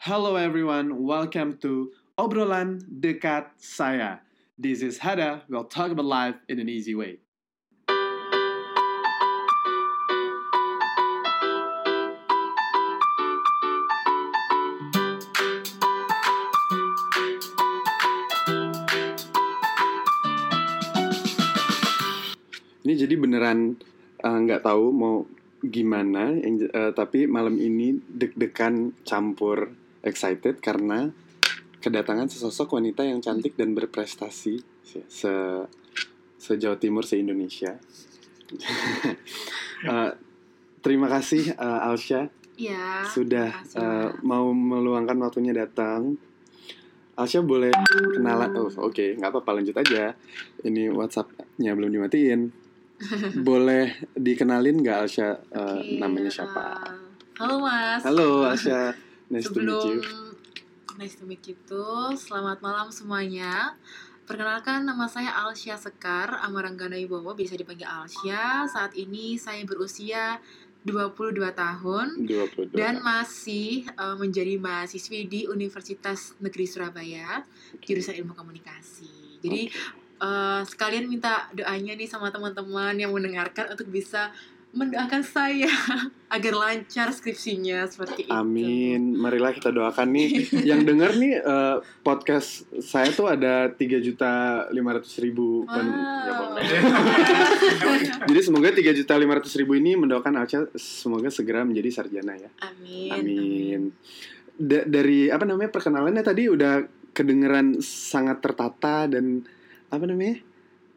Hello everyone, welcome to Obrolan Dekat Saya. This is Hada, we'll talk about life in an easy way. Ini jadi beneran eh, nggak tahu mau gimana, eh, tapi malam ini deg-degan campur excited karena kedatangan sesosok wanita yang cantik dan berprestasi se se, se Jawa Timur se Indonesia. Eh, terima kasih eh, Alsya Iya. sudah Mas. mau meluangkan waktunya datang. Alsya boleh kenalan? Oh, oke, nggak apa-apa lanjut aja. Ini WhatsApp-nya belum dimatiin. boleh dikenalin nggak Alsya eh, Oke, namanya siapa? halo Mas. Halo Alsya, nice to meet Sebelum you. nice to meet you too. Selamat malam semuanya. Perkenalkan nama saya Alsya Sekar Amaranggana Wibowo, bisa dipanggil Alsya. Saat ini saya berusia 22 tahun 22. dan masih eh, menjadi mahasiswi di Universitas Negeri Surabaya jurusan Ilmu Komunikasi. Jadi eh, sekalian minta doanya nih sama teman-teman yang mendengarkan untuk bisa mendoakan saya agar lancar skripsinya seperti itu. Amin. Marilah kita doakan nih. yang denger nih eh, podcast saya tuh ada 3 juta 500 ribu. pen- ya, Wow. Jadi semoga 3 juta 500 ribu ini mendoakan Alca semoga segera menjadi sarjana ya. Amin. Amin. Da- dari apa namanya perkenalannya tadi udah kedengeran sangat tertata dan apa namanya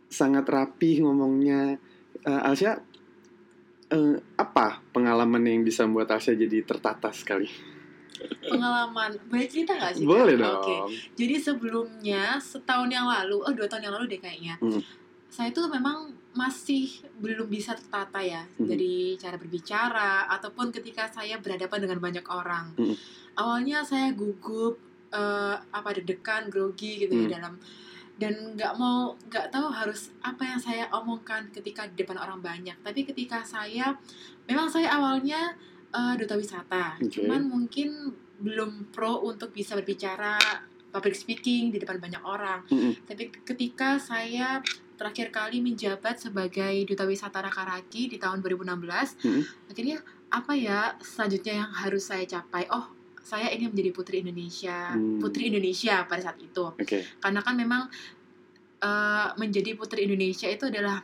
sangat rapi ngomongnya. Alsya, eh, apa pengalaman yang bisa membuat Alsya jadi tertata sekali? Pengalaman, boleh cerita gak sih? Boleh dong. Oke. Jadi sebelumnya setahun yang lalu, oh dua tahun yang lalu deh kayaknya, Hmm. saya tuh memang masih belum bisa tertata ya Hmm. dari cara berbicara ataupun ketika saya berhadapan dengan banyak orang. Hmm. Awalnya saya gugup, eh, apa deg-degan, grogi gitu Hmm. ya dalam dan nggak mau nggak tahu harus apa yang saya omongkan ketika di depan orang banyak. Tapi ketika saya memang saya awalnya eh, duta wisata, Oke. cuman mungkin belum pro untuk bisa berbicara public speaking di depan banyak orang. Mm-mm. Tapi ketika saya terakhir kali menjabat sebagai duta wisata Rakaraki di tahun 2016, Mm-mm. akhirnya apa ya selanjutnya yang harus saya capai? Oh, saya ingin menjadi putri Indonesia, Hmm. putri Indonesia pada saat itu. Oke. Karena kan memang eh, menjadi putri Indonesia itu adalah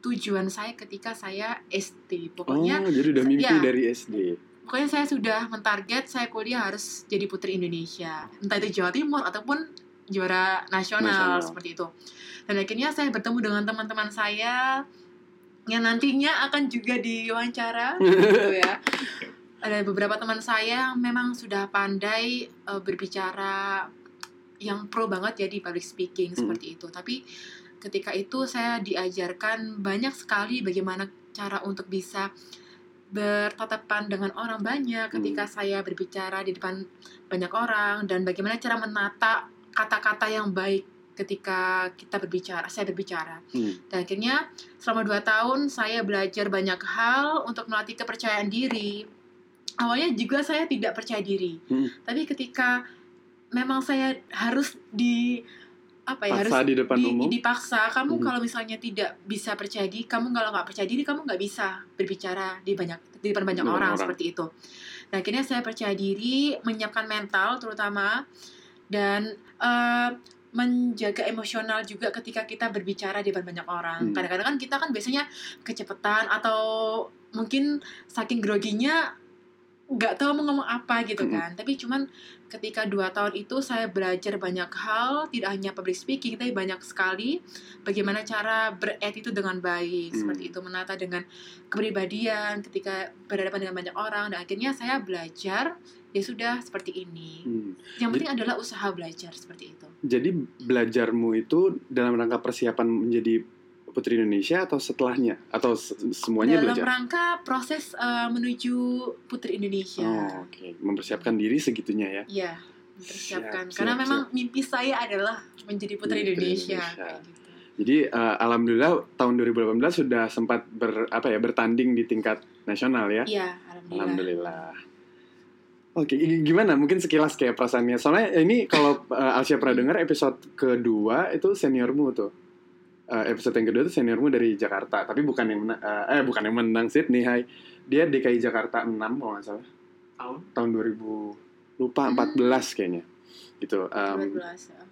tujuan saya ketika saya SD. Pokoknya oh, jadi udah mimpi ya. dari SD. pokoknya saya sudah mentarget saya kuliah harus jadi putri Indonesia entah itu Jawa Timur ataupun juara nasional, Nasional. seperti itu dan akhirnya saya bertemu dengan teman-teman saya yang nantinya akan juga diwawancara gitu ya ada beberapa teman saya yang memang sudah pandai eh, berbicara yang pro banget ya di public speaking Hmm. seperti itu tapi ketika itu saya diajarkan banyak sekali bagaimana cara untuk bisa bertatapan dengan orang banyak ketika saya berbicara di depan banyak orang dan bagaimana cara menata kata-kata yang baik ketika kita berbicara saya berbicara Hmm. dan akhirnya selama dua tahun saya belajar banyak hal untuk melatih kepercayaan diri awalnya juga saya tidak percaya diri Hmm. tapi ketika memang saya harus di apa ya harus Paksa di depan di- umum. dipaksa kamu Mhm. kalau misalnya tidak bisa percaya diri kamu kalau nggak percaya diri kamu nggak bisa berbicara di banyak di depan banyak orang, orang. seperti itu nah akhirnya saya percaya diri menyiapkan mental terutama dan eh, menjaga emosional juga ketika kita berbicara di depan banyak orang Hmm. kadang-kadang kan kita kan biasanya kecepatan atau mungkin saking groginya nggak tahu mau ngomong apa gitu kan tapi cuman ketika dua tahun itu saya belajar banyak hal tidak hanya public speaking tapi banyak sekali bagaimana cara berattitude dengan baik Hmm. seperti itu menata dengan kepribadian ketika berhadapan dengan banyak orang dan akhirnya saya belajar ya sudah seperti ini Hmm. yang penting adalah usaha belajar seperti itu Jadi belajarmu itu dalam rangka persiapan menjadi putri Indonesia atau setelahnya atau se- semuanya dalam belajar? rangka proses eh, menuju putri Indonesia Oh, oke. Mempersiapkan diri segitunya ya. ya mempersiapkan Siap, karena siap, memang mimpi saya adalah menjadi putri Putri Indonesia, Indonesia. gitu. Jadi eh, alhamdulillah tahun 2018 sudah sempat ber apa ya bertanding di tingkat nasional ya. Iya, alhamdulillah. Alhamdulillah. Oke, gimana? Mungkin sekilas kayak perasaannya. Soalnya ini kalau uh, Alsya pernah dengar episode kedua itu seniormu tuh. Uh, episode yang kedua itu seniormu dari Jakarta, tapi bukan yang menang, uh, eh bukan yang menang Sydney, hai. Dia DKI Jakarta 6 kalau nggak salah. Tahun? Tahun 2000 lupa Hmm. 14 kayaknya. Gitu. Um, 12 ya.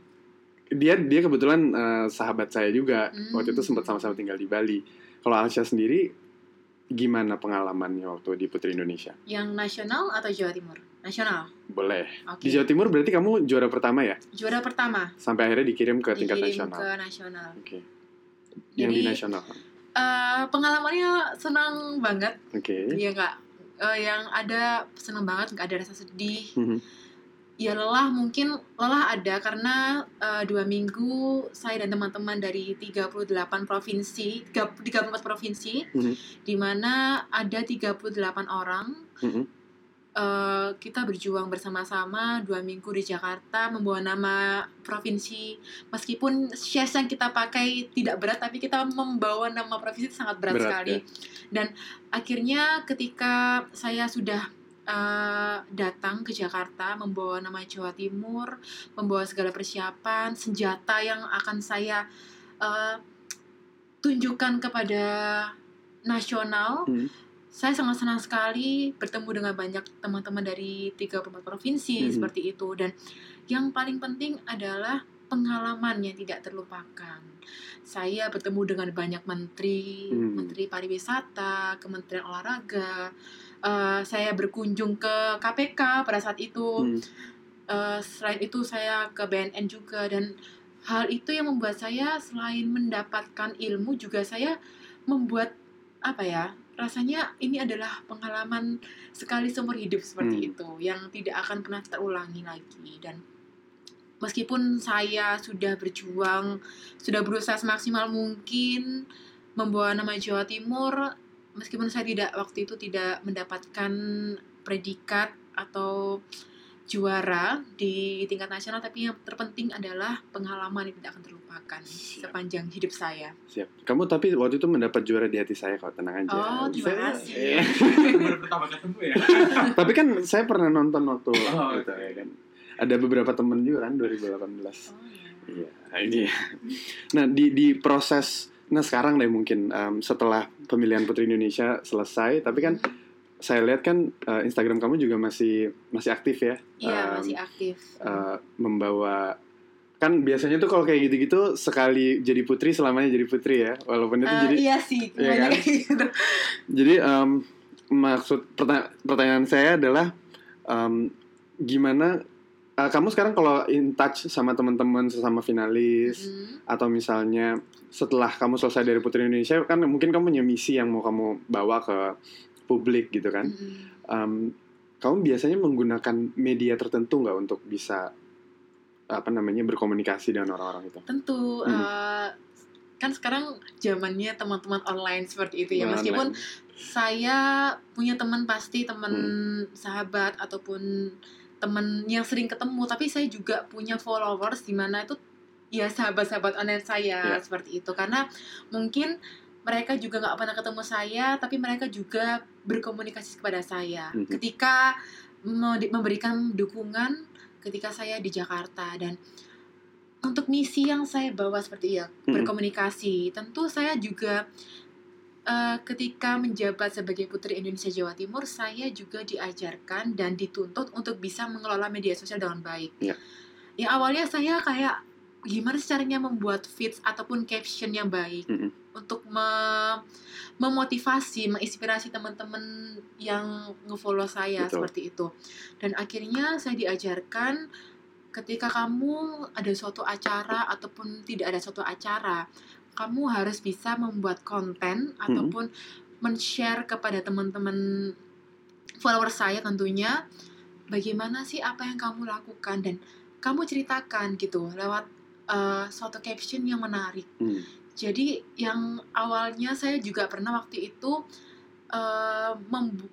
dia dia kebetulan uh, sahabat saya juga. Hmm. Waktu itu sempat sama-sama tinggal di Bali. Kalau Alsya sendiri gimana pengalamannya waktu di Putri Indonesia? Yang nasional atau Jawa Timur? Nasional. Boleh. Oke. Di Jawa Timur berarti kamu juara pertama ya? Juara pertama Sampai akhirnya dikirim ke tingkat dikirim nasional. ke nasional. Oke. Yang di nasional. Eh, pengalamannya senang banget. Oke. Iya nggak? Eh, yang ada senang banget, nggak ada rasa sedih. Mhm. Ya lelah mungkin lelah ada karena eh, dua minggu saya dan teman-teman dari 38 provinsi, 34 provinsi, Mhm. di mana ada 38 orang Mhm. Eh, kita berjuang bersama-sama dua minggu di Jakarta membawa nama provinsi meskipun shares yang kita pakai tidak berat tapi kita membawa nama provinsi itu sangat berat, Berat, sekali ya. dan akhirnya ketika saya sudah eh, datang ke Jakarta membawa nama Jawa Timur membawa segala persiapan senjata yang akan saya eh, tunjukkan kepada nasional Hmm. Saya sangat senang sekali bertemu dengan banyak teman-teman dari 34 provinsi Mhm. seperti itu dan yang paling penting adalah pengalaman yang tidak terlupakan. Saya bertemu dengan banyak menteri, Hmm. menteri pariwisata, kementerian olahraga. Eh, saya berkunjung ke KPK pada saat itu. Hmm. Eh, selain itu saya ke BNN juga dan hal itu yang membuat saya selain mendapatkan ilmu juga saya membuat apa ya rasanya ini adalah pengalaman sekali seumur hidup seperti Hmm. itu yang tidak akan pernah terulangi lagi dan meskipun saya sudah berjuang sudah berusaha semaksimal mungkin membawa nama Jawa Timur meskipun saya tidak waktu itu tidak mendapatkan predikat atau juara di tingkat nasional tapi yang terpenting adalah pengalaman yang tidak akan terlupakan Siap. sepanjang hidup saya. Siap. Kamu tapi waktu itu mendapat juara di hati saya kok, tenang aja. Oh, terima Saya- kasih. Iya. Baru pertama ketemu ya? tapi kan saya pernah nonton waktu Oh, gitu oke. ya kan. Ada beberapa temen juga kan 2018. Oh, ya. Iya, nah ini. Nah, di di proses nah sekarang deh mungkin em, setelah pemilihan Putri Indonesia selesai, tapi kan saya lihat kan eh, Instagram kamu juga masih masih aktif ya. Iya, Em, masih aktif. eh, membawa kan biasanya tuh kalau kayak gitu-gitu sekali jadi putri selamanya jadi putri ya walaupun itu Eh, jadi iya sih, Iya kan? kayak gitu. jadi em, maksud perta- pertanyaan saya adalah em, gimana eh, kamu sekarang kalau in touch sama teman-teman sesama finalis Hmm. atau misalnya setelah kamu selesai dari Putri Indonesia kan mungkin kamu punya misi yang mau kamu bawa ke publik gitu kan Mm-mm. Em, kamu biasanya menggunakan media tertentu nggak untuk bisa apa namanya berkomunikasi dengan orang-orang itu Tentu Hmm. eh, kan sekarang zamannya teman-teman online seperti itu ya. Online. Meskipun saya punya teman pasti teman Hmm. sahabat ataupun teman yang sering ketemu, tapi saya juga punya followers di mana itu ya sahabat-sahabat online saya Ya. seperti itu karena mungkin mereka juga nggak pernah ketemu saya, tapi mereka juga berkomunikasi kepada saya Mhm. ketika mau di- memberikan dukungan ketika saya di Jakarta dan untuk misi yang saya bawa seperti ya Mhm. berkomunikasi tentu saya juga eh, ketika menjabat sebagai putri Indonesia Jawa Timur saya juga diajarkan dan dituntut untuk bisa mengelola media sosial dengan baik Ya. ya awalnya saya kayak gimana caranya membuat feeds ataupun caption yang baik Mhm. Untuk me- memotivasi, menginspirasi teman-teman yang ngefollow saya Betul. seperti itu. Dan akhirnya saya diajarkan ketika kamu ada suatu acara ataupun tidak ada suatu acara, kamu harus bisa membuat konten ataupun men-share kepada teman-teman follower saya tentunya bagaimana sih apa yang kamu lakukan dan kamu ceritakan gitu lewat uh, suatu caption yang menarik. Hmm. Jadi yang awalnya saya juga pernah waktu itu uh,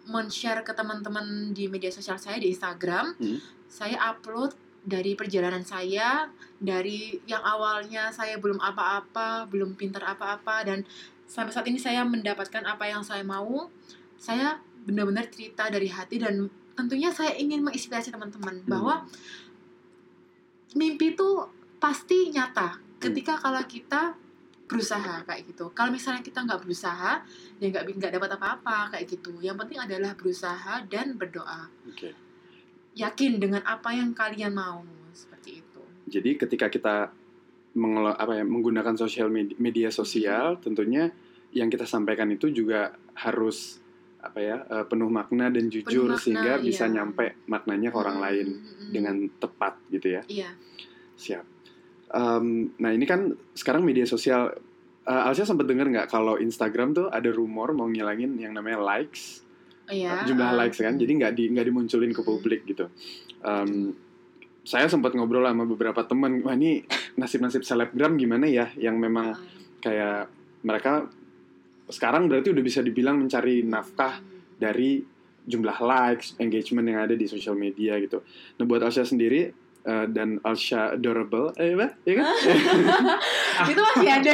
men-share ke teman-teman di media sosial saya di Instagram. Hmm. Saya upload dari perjalanan saya dari yang awalnya saya belum apa-apa, belum pintar apa-apa dan sampai saat ini saya mendapatkan apa yang saya mau. Saya benar-benar cerita dari hati dan tentunya saya ingin menginspirasi teman-teman Hmm. bahwa mimpi itu pasti nyata ketika kalau kita berusaha kayak gitu. Kalau misalnya kita nggak berusaha, ya nggak nggak dapat apa-apa kayak gitu. Yang penting adalah berusaha dan berdoa. Oke. Yakin dengan apa yang kalian mau seperti itu. Jadi ketika kita mengelo- apa ya menggunakan sosial media, media sosial, tentunya yang kita sampaikan itu juga harus apa ya eh, penuh makna dan jujur makna, sehingga bisa iya. nyampe maknanya ke orang Hmm, lain hmm. dengan tepat gitu ya. iya. Siap. Em, nah ini kan sekarang media sosial. eh, Alsya sempat dengar nggak kalau Instagram tuh ada rumor mau ngilangin yang namanya likes, Iya. jumlah eh, likes kan. Jadi nggak di nggak dimunculin ke Hmm. publik gitu. Em, saya sempat ngobrol sama beberapa teman, wah ini nasib-nasib selebgram gimana ya yang memang eh, kayak mereka sekarang berarti udah bisa dibilang mencari nafkah dari jumlah likes, engagement yang ada di sosial media gitu. Nah buat Alsya sendiri eh, dan Alsya adorable, eh apa? Ya kan? itu masih ada.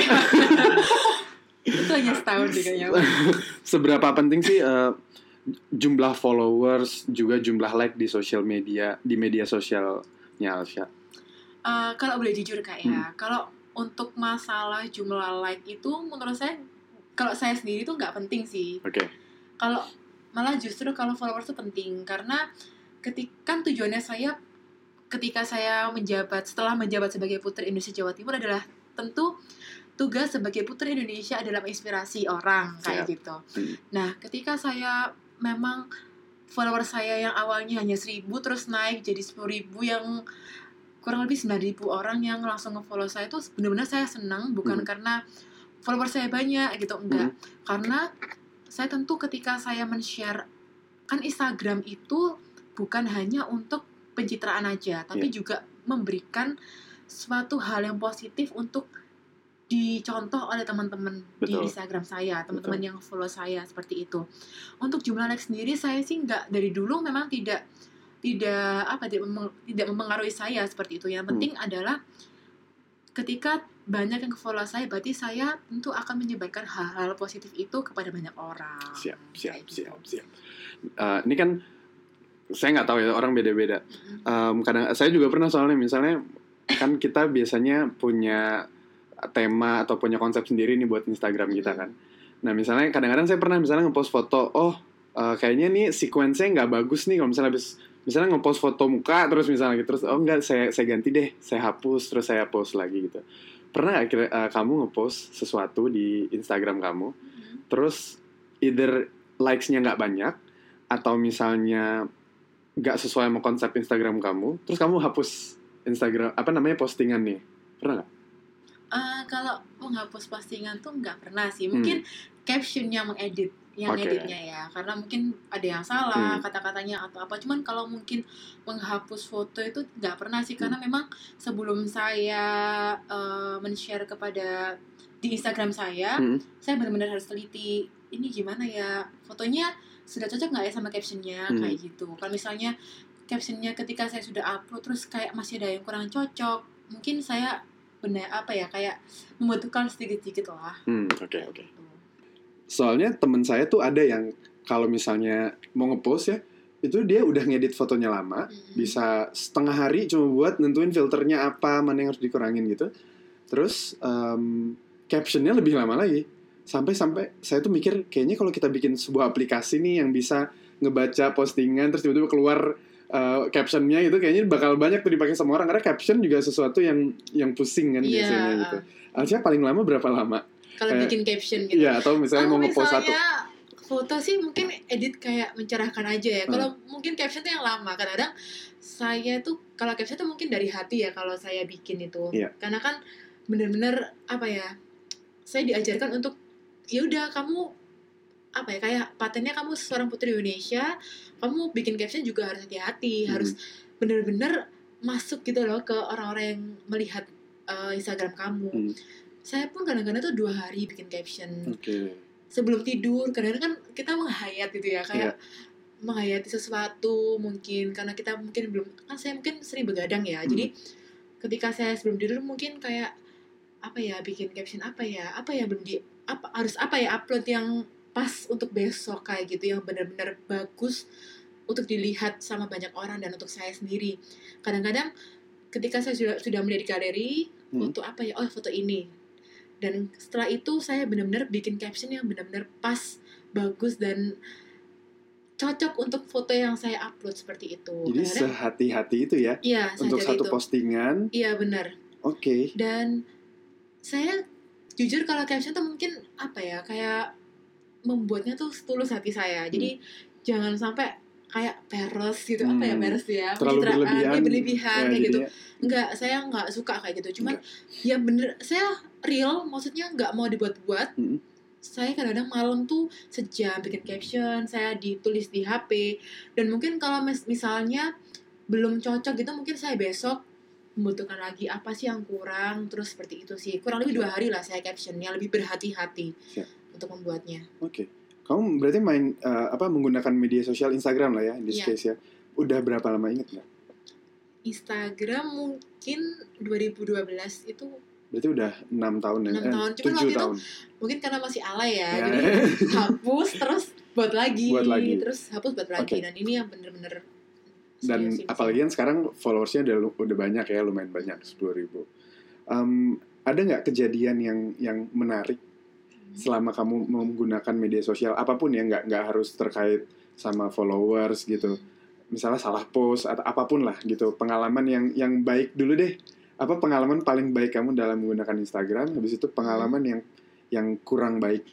itu hanya setahun deh kayaknya. Seberapa penting sih eh, jumlah followers juga jumlah like di sosial media di media sosialnya Alsya? Eh, kalau boleh jujur kak ya, Hmm. kalau untuk masalah jumlah like itu menurut saya kalau saya sendiri tuh nggak penting sih. Oke. Kalau malah justru kalau followers itu penting karena ketika kan tujuannya saya ketika saya menjabat setelah menjabat sebagai putri Indonesia Jawa Timur adalah tentu tugas sebagai putri Indonesia adalah menginspirasi orang kayak Siap. gitu. Hmm. Nah, ketika saya memang follower saya yang awalnya hanya 1000 terus naik jadi 10.000 yang kurang lebih 9.000 orang yang langsung nge-follow saya itu benar-benar saya senang bukan Hmm. karena follower saya banyak gitu enggak karena saya tentu ketika saya men-share kan Instagram itu bukan hanya untuk pencitraan aja tapi Iya. juga memberikan suatu hal yang positif untuk dicontoh oleh teman-teman di. Instagram saya teman-teman yang follow saya seperti itu untuk jumlah like sendiri saya sih nggak dari dulu memang tidak tidak apa tidak mem- tidak mempengaruhi saya seperti itu yang Hmm. penting adalah ketika banyak yang follow saya berarti saya tentu akan menyebarkan hal-hal positif itu kepada banyak orang Siap, siap, Kayak gitu. siap, siap. Eh, ini kan saya nggak tahu ya orang beda-beda. Em, kadang saya juga pernah soalnya misalnya kan kita biasanya punya tema atau punya konsep sendiri nih buat Instagram kita kan. Nah misalnya kadang-kadang saya pernah misalnya ngepost foto, oh eh, kayaknya nih sequence-nya nggak bagus nih kalau misalnya habis misalnya ngepost foto muka terus misalnya gitu terus oh enggak saya saya ganti deh saya hapus terus saya post lagi gitu. Pernah nggak kira eh, kamu ngepost sesuatu di Instagram kamu terus either likes-nya nggak banyak atau misalnya nggak sesuai sama konsep Instagram kamu, terus kamu hapus Instagram apa namanya postingan nih, pernah nggak? Eh, kalau menghapus postingan tuh nggak pernah sih mungkin captionnya mengedit yang Hmm. Oke. editnya ya karena mungkin ada yang salah Hmm. kata-katanya atau apa cuman kalau mungkin menghapus foto itu nggak pernah sih karena Hmm. memang sebelum saya eh, men-share kepada di Instagram saya Hmm. saya benar-benar harus teliti ini gimana ya fotonya sudah cocok nggak ya sama captionnya Hmm. kayak gitu kalau misalnya captionnya ketika saya sudah upload terus kayak masih ada yang kurang cocok mungkin saya benar apa ya kayak membutuhkan sedikit-sedikit lah Hmm, oke oke. gitu. Soalnya temen saya tuh ada yang kalau misalnya mau ngepost ya, itu dia udah ngedit fotonya lama, Mm-mm. bisa setengah hari cuma buat nentuin filternya apa, mana yang harus dikurangin gitu. Terus em, captionnya lebih lama lagi. Sampai-sampai saya tuh mikir kayaknya kalau kita bikin sebuah aplikasi nih yang bisa ngebaca postingan terus tiba-tiba keluar eh, captionnya itu kayaknya bakal banyak tuh dipakai sama orang karena caption juga sesuatu yang yang pusing kan Iya, biasanya gitu. Alcia paling lama berapa lama? kalau Kayak- bikin caption gitu Iya, atau misalnya Kalau mau ngepost satu. foto sih mungkin edit kayak mencerahkan aja ya. Hmm. Kalau mungkin caption tuh yang lama. Kadang-kadang saya tuh kalau caption tuh mungkin dari hati ya kalau saya bikin itu. Iya. Karena kan bener-bener apa ya? Saya diajarkan untuk ya udah kamu apa ya kayak patennya kamu seorang putri Indonesia, kamu bikin caption juga harus hati-hati, Hmm. harus bener-bener masuk gitu loh ke orang-orang yang melihat uh, Instagram kamu. Hmm. Saya pun kadang-kadang tuh dua hari bikin caption Oke. sebelum tidur kadang-kadang kan kita menghayat gitu ya kayak menghayati sesuatu mungkin karena kita mungkin belum kan saya mungkin sering begadang ya Hmm. jadi ketika saya sebelum tidur mungkin kayak apa ya bikin caption apa ya apa ya belum di apa harus apa ya upload yang pas untuk besok kayak gitu yang benar-benar bagus untuk dilihat sama banyak orang dan untuk saya sendiri kadang-kadang ketika saya sudah sudah melihat di galeri Hmm. foto apa ya oh foto ini dan setelah itu saya benar-benar bikin caption yang benar-benar pas bagus dan cocok untuk foto yang saya upload seperti itu Jadi sehati-hati itu ya iya untuk satu itu. postingan. iya benar Oke. dan saya jujur kalau caption tuh mungkin apa ya kayak membuatnya tuh tulus hati saya. Jadi jangan sampai kayak peres gitu apa ya Hmm. peres ya Terlalu berlebihan. ya, berlebihan Ya, kayak gitu. jadinya- enggak saya nggak suka kayak gitu. Cuman ya bener saya real maksudnya nggak mau dibuat-buat. Mm. saya kadang-kadang malam tuh sejam bikin caption saya ditulis di HP dan mungkin kalau mis- misalnya belum cocok gitu mungkin saya besok membutuhkan lagi apa sih yang kurang terus seperti itu sih kurang lebih dua hari lah saya captionnya lebih berhati-hati Siap. untuk membuatnya Oke. Kamu berarti main eh, apa menggunakan media sosial Instagram lah ya in this Iya. case ya. Udah berapa lama inget nggak? Instagram mungkin 2012 itu Berarti udah enam tahun ya? Enam tahun. Cuman tujuh waktu itu tahun. mungkin karena masih alay ya, Ya. jadi hapus terus buat lagi, Buat lagi. terus hapus buat lagi Oke. dan ini yang bener-bener Dan sih. apalagi kan sekarang followersnya udah udah banyak ya, lumayan banyak sepuluh ribu. ada nggak kejadian yang yang menarik selama kamu menggunakan media sosial? Apa pun ya nggak nggak harus terkait sama followers gitu. Misalnya salah post atau apa pun lah gitu. Pengalaman yang yang baik dulu deh. Apa pengalaman paling baik kamu dalam menggunakan Instagram? Habis itu pengalaman yang yang kurang baik.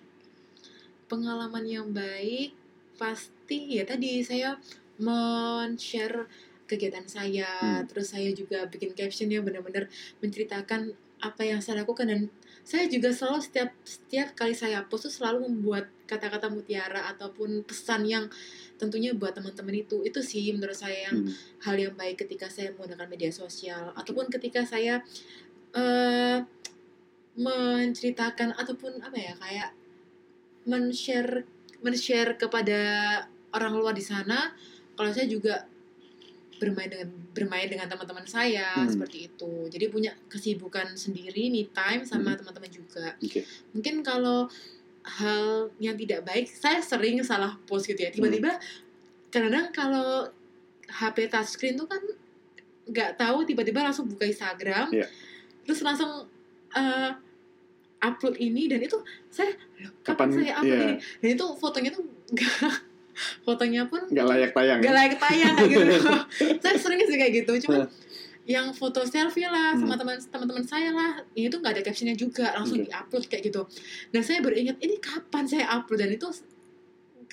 Pengalaman yang baik pasti ya tadi saya men-share kegiatan saya. Hmm. terus saya juga bikin caption yang benar-benar menceritakan apa yang saya lakukan. Dan saya juga selalu setiap setiap kali saya post tuh selalu membuat kata-kata mutiara ataupun pesan yang tentunya buat teman-teman itu. Itu sih menurut saya yang Hmm. hal yang baik ketika saya menggunakan media sosial. Ataupun ketika saya eh menceritakan ataupun apa ya kayak men-share men-share kepada orang luar di sana kalau saya juga bermain dengan bermain dengan teman-teman saya Hmm. seperti itu jadi punya kesibukan sendiri me time sama Hmm. teman-teman juga Oke. mungkin kalau hal yang tidak baik saya sering salah post gitu ya tiba-tiba kadang-kadang kalau HP touchscreen tuh kan nggak tahu tiba-tiba langsung buka Instagram Iya. terus langsung eh, upload ini dan itu saya "Loh, kapan, Kapan- saya upload iya. ini dan itu fotonya tuh nggak fotonya pun nggak layak tayang nggak ya? layak tayang kayak gitu saya sering sih kayak gitu cuman yang foto selfie lah sama Hmm. teman teman-teman saya lah ini tuh nggak ada captionnya juga langsung Oke. diupload kayak gitu dan saya baru ingat ini kapan saya upload dan itu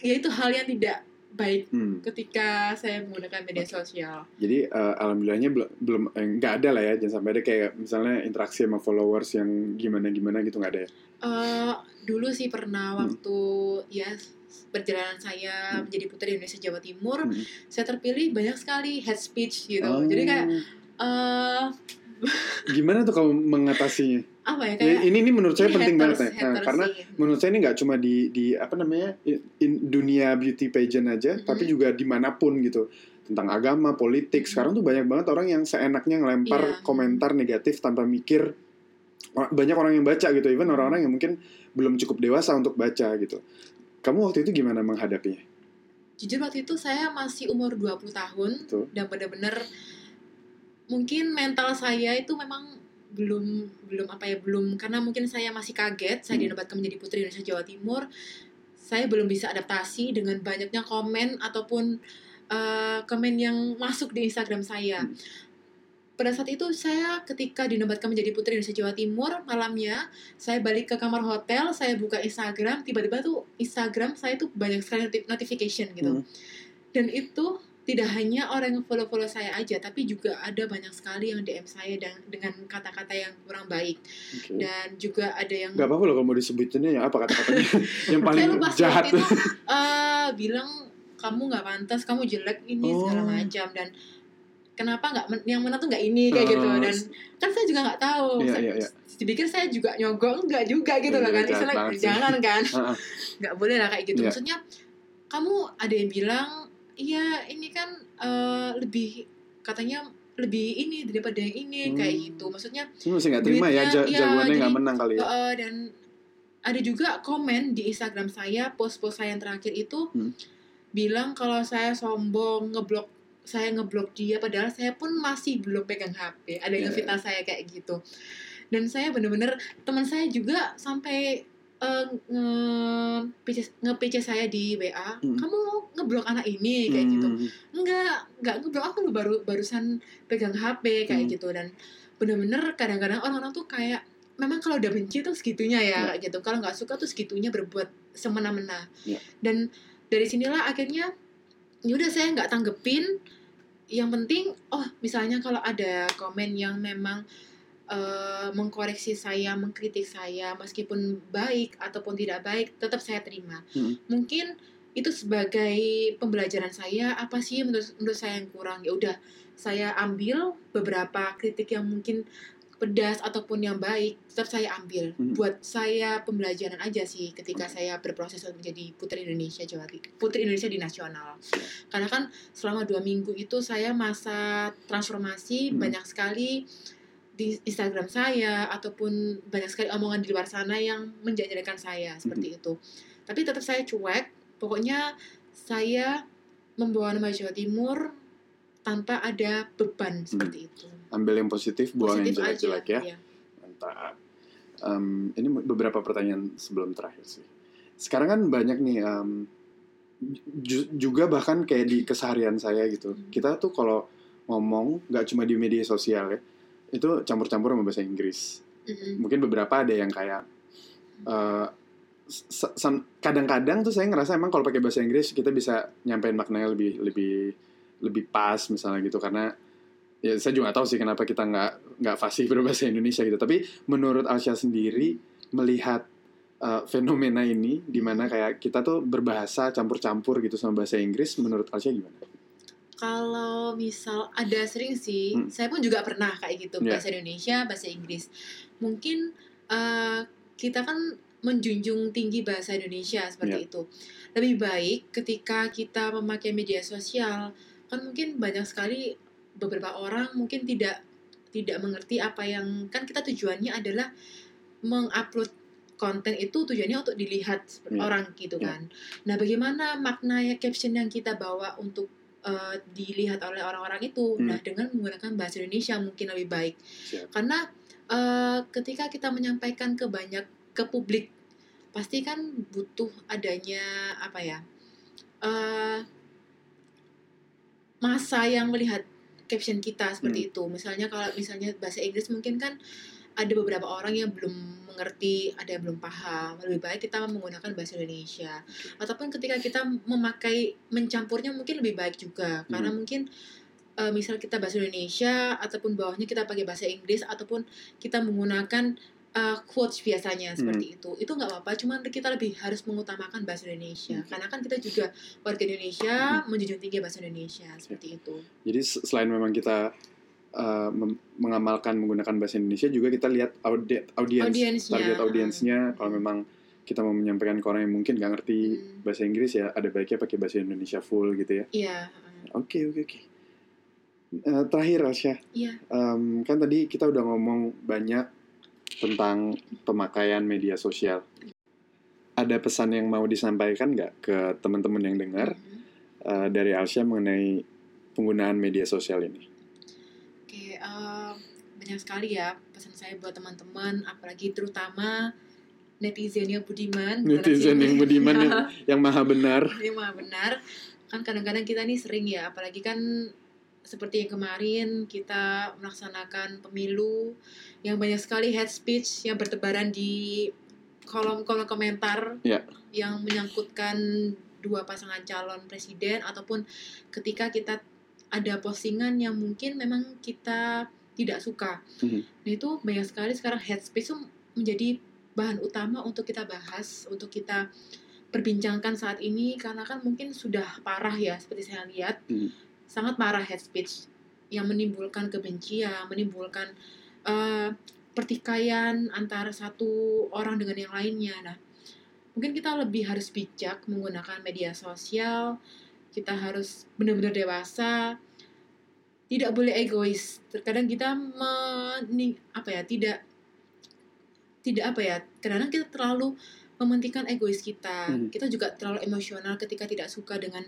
ya itu hal yang tidak baik Hmm. ketika saya menggunakan media sosial Jadi eh, alhamdulillahnya belum belum eh, nggak ada lah ya jangan sampai ada kayak misalnya interaksi sama followers yang gimana gimana gitu nggak ada ya. Eh, dulu sih pernah Hmm. waktu ya perjalanan saya Hmm. menjadi putri Indonesia Jawa Timur Hmm. saya terpilih banyak sekali head speech gitu Oh. jadi kayak eh gimana tuh kamu mengatasinya? apa ya Ya, kayak ini ini menurut saya ini penting haters- banget ya. Nah, karena sih. menurut saya ini nggak cuma di di apa namanya in dunia beauty pageant aja, Mhm. tapi juga di mana pun gitu tentang agama, politik. Mhm. Sekarang tuh banyak banget orang yang seenaknya ngelempar Iya. komentar negatif tanpa mikir. Banyak orang yang baca gitu, even Mhm. orang-orang yang mungkin belum cukup dewasa untuk baca gitu. Kamu waktu itu gimana menghadapinya? jujur waktu itu saya masih umur 20 tahun Betul. dan benar-benar mungkin mental saya itu memang belum belum apa ya belum karena mungkin saya masih kaget saya Hmm. dinobatkan menjadi putri Indonesia Jawa Timur saya belum bisa adaptasi dengan banyaknya komen ataupun eh, komen yang masuk di Instagram saya Hmm. Pada saat itu saya ketika dinobatkan menjadi putri Indonesia Jawa Timur malamnya saya balik ke kamar hotel saya buka Instagram tiba-tiba tuh Instagram saya tuh banyak sekali noti- notification gitu Hmm. dan itu tidak hanya orang yang follow-follow saya aja tapi juga ada banyak sekali yang DM saya dan dengan kata-kata yang kurang baik Oke. dan juga ada yang Gak apa-apa loh kalau mau disebutinnya ya apa kata-katanya yang paling saya lupa jahat. itu eh, bilang kamu nggak pantas kamu jelek ini segala Oh. macam dan kenapa nggak men- yang menang tuh nggak ini kayak gitu dan kan saya juga nggak tahu Iya, saya iya, iya. dipikir saya juga nyogok enggak juga gitu Iya, loh kan jahat Istilah, jangan kan nggak boleh lah kayak gitu Iya. maksudnya kamu ada yang bilang iya ini kan eh, lebih katanya lebih ini daripada yang ini Hmm. kayak gitu maksudnya Ini masih nggak terima ya, Duitnya, ja- iya, jagoannya nggak menang kali ya. eh, dan ada juga komen di Instagram saya post-post saya yang terakhir itu Hmm. bilang kalau saya sombong ngeblok saya ngeblok dia padahal saya pun masih belum pegang HP ada yang Yeah. ngefitnah saya kayak gitu dan saya bener-bener teman saya juga sampai eh, nge PC nge-PC saya di WA Hmm. kamu ngeblok anak ini kayak gitu Hmm. enggak enggak ngeblok aku baru barusan pegang HP kayak Hmm. gitu dan bener-bener kadang-kadang orang-orang tuh kayak memang kalau udah benci tuh segitunya ya kayak gitu kalau nggak suka tuh segitunya berbuat semena-mena Ya. dan dari sinilah akhirnya yaudah saya nggak tanggepin. Yang penting oh misalnya kalau ada komen yang memang eh, mengkoreksi saya mengkritik saya meskipun baik ataupun tidak baik tetap saya terima. Hmm. mungkin itu sebagai pembelajaran saya apa sih menurut menurut saya yang kurang? Ya udah saya ambil beberapa kritik yang mungkin pedas ataupun yang baik tetap saya ambil. Mhm. buat saya pembelajaran aja sih ketika saya berproses untuk menjadi putri Indonesia Jawa Timur putri Indonesia di nasional. Karena kan selama dua minggu itu saya masa transformasi Mhm. banyak sekali di Instagram saya ataupun banyak sekali omongan di luar sana yang menjadikan saya seperti itu. Tapi tetap saya cuek pokoknya saya membawa nama Jawa Timur tanpa ada beban seperti itu ambil yang positif buang positif yang jelek-jelek ya iya. Mantap. Em, ini beberapa pertanyaan sebelum terakhir sih. Sekarang kan banyak nih em, ju- juga bahkan kayak di keseharian saya gitu. Hmm. Kita tuh kalau ngomong nggak cuma di media sosial ya, itu campur-campur sama bahasa Inggris. Mm-mm. Mungkin beberapa ada yang kayak se- kadang-kadang tuh saya ngerasa emang kalau pakai bahasa Inggris kita bisa nyampein maknanya lebih lebih lebih pas misalnya gitu karena ya saya juga nggak tahu sih kenapa kita nggak nggak fasih berbahasa Indonesia gitu tapi menurut Alsya sendiri melihat uh, fenomena ini di mana kayak kita tuh berbahasa campur-campur gitu sama bahasa Inggris menurut Alsya gimana? Kalau misal ada sering sih, Hmm. saya pun juga pernah kayak gitu Iya. bahasa Indonesia, bahasa Inggris. Mungkin eh, kita kan menjunjung tinggi bahasa Indonesia seperti Iya. itu. Lebih baik ketika kita memakai media sosial, kan mungkin banyak sekali beberapa orang mungkin tidak tidak mengerti apa yang kan kita tujuannya adalah mengupload konten itu tujuannya untuk dilihat Iya. orang gitu Iya. kan. Nah, bagaimana makna ya caption yang kita bawa untuk eh, dilihat oleh orang-orang itu? Hmm. Nah, dengan menggunakan bahasa Indonesia mungkin lebih baik. Siap. Karena eh, ketika kita menyampaikan ke banyak ke publik, pasti kan butuh adanya apa ya? eh masa yang melihat caption kita seperti itu. Misalnya kalau misalnya bahasa Inggris mungkin kan ada beberapa orang yang belum mengerti, ada yang belum paham. Lebih baik kita menggunakan bahasa Indonesia. Ataupun ketika kita memakai mencampurnya mungkin lebih baik juga karena Hmm. mungkin eh, misal kita bahasa Indonesia ataupun bawahnya kita pakai bahasa Inggris ataupun kita menggunakan eh, quotes biasanya Hmm. seperti itu. Itu nggak apa-apa, cuman kita lebih harus mengutamakan bahasa Indonesia. Oke. Karena kan kita juga warga Indonesia menjunjung tinggi bahasa Indonesia seperti itu. Jadi se- selain memang kita uh, mengamalkan menggunakan bahasa Indonesia juga kita lihat audi- audiens target audiensnya kalau memang kita mau menyampaikan ke orang yang mungkin nggak ngerti Hmm. bahasa Inggris ya ada baiknya pakai bahasa Indonesia full gitu ya. Iya, Oke oke oke. Eh, terakhir Alsya, iya. em, kan tadi kita udah ngomong banyak tentang pemakaian media sosial. Ada pesan yang mau disampaikan nggak ke teman-teman yang dengar Mhm. eh, dari Alsya mengenai penggunaan media sosial ini? Oke, eh, banyak sekali ya pesan saya buat teman-teman, apalagi terutama netizennya Budiman. Netizen yang budiman yang, yang maha benar. Ini mah benar. Kan kadang-kadang kita nih sering ya, apalagi kan seperti yang kemarin kita melaksanakan pemilu yang banyak sekali hate speech yang bertebaran di kolom-kolom komentar Ya. yang menyangkutkan dua pasangan calon presiden ataupun ketika kita ada postingan yang mungkin memang kita tidak suka. Mhm. Nah itu banyak sekali sekarang hate speech itu menjadi bahan utama untuk kita bahas, untuk kita perbincangkan saat ini karena kan mungkin sudah parah ya seperti saya lihat Mhm. Sangat parah hate speech yang menimbulkan kebencian, menimbulkan eh, pertikaian antara satu orang dengan yang lainnya. Nah, mungkin kita lebih harus bijak menggunakan media sosial. Kita harus benar-benar dewasa. Tidak boleh egois. Terkadang kita meni, apa ya, tidak tidak apa ya, kadang-kadang kita terlalu mementingkan egois kita. Hmm. Kita juga terlalu emosional ketika tidak suka dengan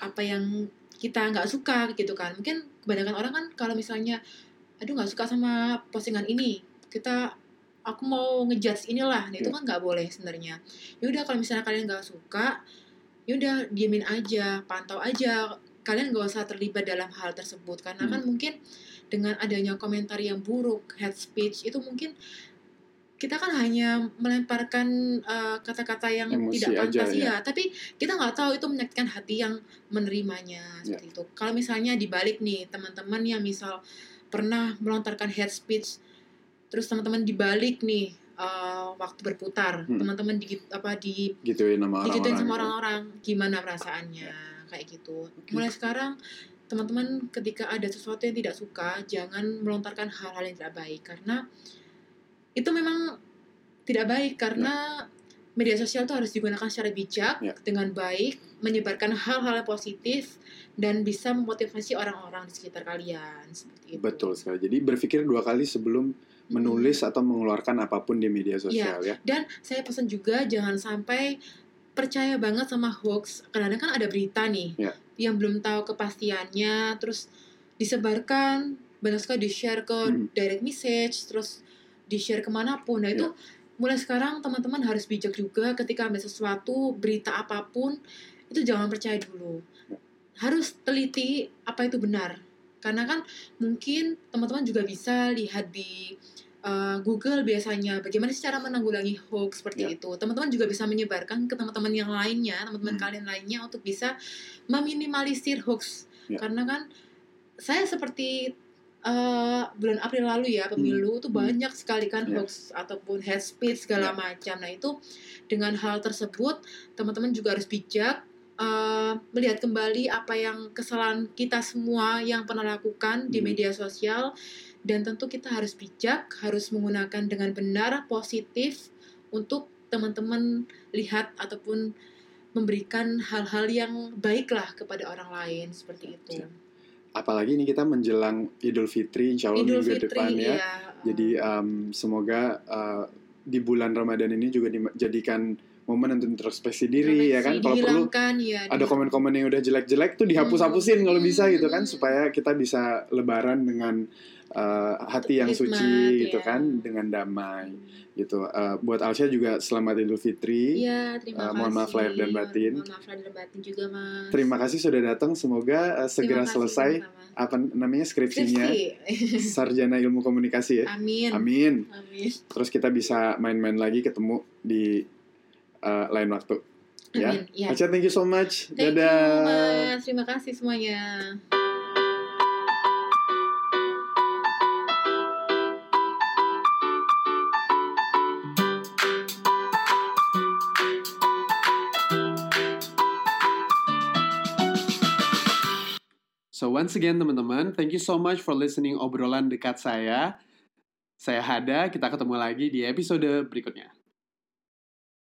apa yang kita nggak suka gitu kan. Mungkin kebanyakan orang kan kalau misalnya aduh nggak suka sama postingan ini, kita aku mau ngejudge inilah, nah, itu Ya. kan nggak boleh sebenarnya. Yaudah kalau misalnya kalian nggak suka, yaudah diemin aja, pantau aja. Kalian nggak usah terlibat dalam hal tersebut karena Hmm. kan mungkin dengan adanya komentar yang buruk, hate speech itu mungkin kita kan hanya melemparkan uh, kata-kata yang Emosi tidak aja, pantas ya. ya, tapi kita nggak tahu itu menyakitkan hati yang menerimanya Ya. seperti itu. Kalau misalnya dibalik nih teman-teman yang misal pernah melontarkan hate speech, terus teman-teman dibalik nih uh, waktu berputar, Hmm. teman-teman di apa di gituin sama orang-orang sama gitu. orang-orang gimana perasaannya kayak gitu mulai sekarang teman-teman ketika ada sesuatu yang tidak suka jangan melontarkan hal-hal yang tidak baik karena itu memang tidak baik karena media sosial itu harus digunakan secara bijak Ya. dengan baik menyebarkan hal-hal yang positif dan bisa memotivasi orang-orang di sekitar kalian seperti itu betul sekali jadi berpikir dua kali sebelum menulis atau mengeluarkan apa pun di media sosial ya Dan saya pesan juga jangan sampai percaya banget sama hoax. Kadang-kadang kan ada berita nih Ya. yang belum tahu kepastiannya, terus disebarkan banyak sekali di share ke Hmm. direct message, terus di share ke mana pun. Nah itu mulai sekarang teman-teman harus bijak juga ketika ambil sesuatu berita apa pun itu jangan percaya dulu. Ya. Harus teliti apa itu benar. Karena kan mungkin teman-teman juga bisa lihat di uh, Google biasanya bagaimana sih cara menanggulangi hoax seperti Ya. itu. Teman-teman juga bisa menyebarkan ke teman-teman yang lainnya, teman-teman Hmm. kalian lainnya untuk bisa meminimalisir hoax. Ya. Karena kan saya seperti uh, bulan April lalu ya pemilu tuh Hmm. banyak sekali kan Ya. hoax ataupun hate speech segala Ya. macam. Nah itu dengan hal tersebut teman-teman juga harus bijak uh, melihat kembali apa yang kesalahan kita semua yang pernah lakukan di Hmm. media sosial dan tentu kita harus bijak, harus menggunakan dengan benar, positif untuk teman-teman lihat ataupun memberikan hal-hal yang baiklah kepada orang lain seperti itu. Siap. Apalagi ini kita menjelang Idul Fitri insya Allah Idul minggu depan Fitri ya ya. Jadi um, semoga uh, di bulan Ramadan ini juga dijadikan momen untuk introspeksi diri ya kan. Kalau perlu ya. ada komen-komen yang udah jelek-jelek tuh dihapus-hapusin kalau bisa gitu kan Hmm. supaya kita bisa lebaran dengan uh, hati yang Hikmat, suci gitu ya. kan dengan damai gitu. Uh, buat Alsya juga selamat Idul Fitri. Iya, terima Uh, kasih. mohon maaf lahir dan batin. Mohon maaf lahir dan batin juga, Mas. Terima kasih sudah datang. Semoga uh, segera kasih selesai sama-sama. apa namanya skripsinya Skripsi. sarjana ilmu komunikasi ya. Amin. Amin. Amin. Terus kita bisa main-main lagi ketemu di uh, lain waktu. Ya. Amin. Ya. Aca, thank you so much. Thank Dadah. you, Mas. Terima kasih semuanya. So once again teman-teman, thank you so much for listening obrolan dekat saya. Saya Hada, kita ketemu lagi di episode berikutnya.